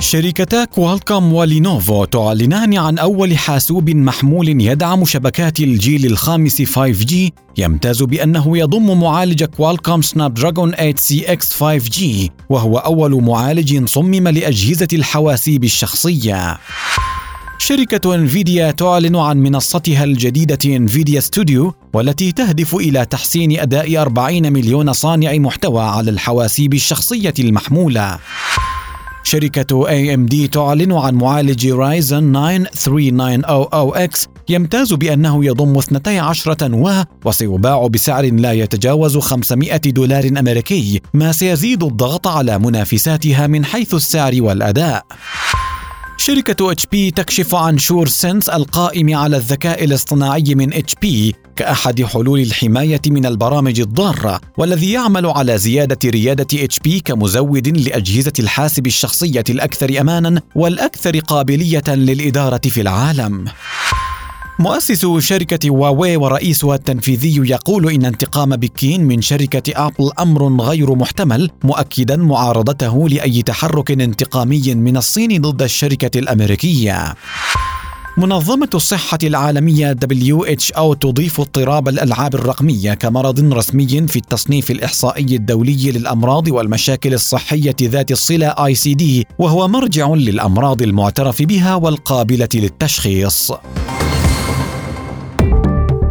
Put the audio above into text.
شركتا Qualcomm و Lenovo تعلنان عن أول حاسوب محمول يدعم شبكات الجيل الخامس 5G يمتاز بأنه يضم معالج Qualcomm Snapdragon 8CX 5G وهو أول معالج صمم لأجهزة الحواسيب الشخصية شركة Nvidia تعلن عن منصتها الجديدة Nvidia Studio والتي تهدف إلى تحسين أداء 40 مليون صانع محتوى على الحواسيب الشخصية المحمولة. شركة AMD تعلن عن معالج Ryzen 9 3900X يمتاز بأنه يضم 12 نواة وسيباع بسعر لا يتجاوز 500 دولار أمريكي ما سيزيد الضغط على منافساتها من حيث السعر والأداء. شركة HP تكشف عن Sure Sense القائم على الذكاء الاصطناعي من HP كأحد حلول الحماية من البرامج الضارة والذي يعمل على زيادة ريادة HP كمزود لأجهزة الحاسب الشخصية الأكثر أمانا والأكثر قابلية للإدارة في العالم. مؤسس شركة هواوي ورئيسها التنفيذي يقول إن انتقام بكين من شركة Apple أمر غير محتمل مؤكدا معارضته لأي تحرك انتقامي من الصين ضد الشركة الأمريكية. منظمة الصحة العالمية WHO تضيف اضطراب الألعاب الرقمية كمرض رسمي في التصنيف الإحصائي الدولي للأمراض والمشاكل الصحية ذات الصلة ICD وهو مرجع للأمراض المعترف بها والقابلة للتشخيص.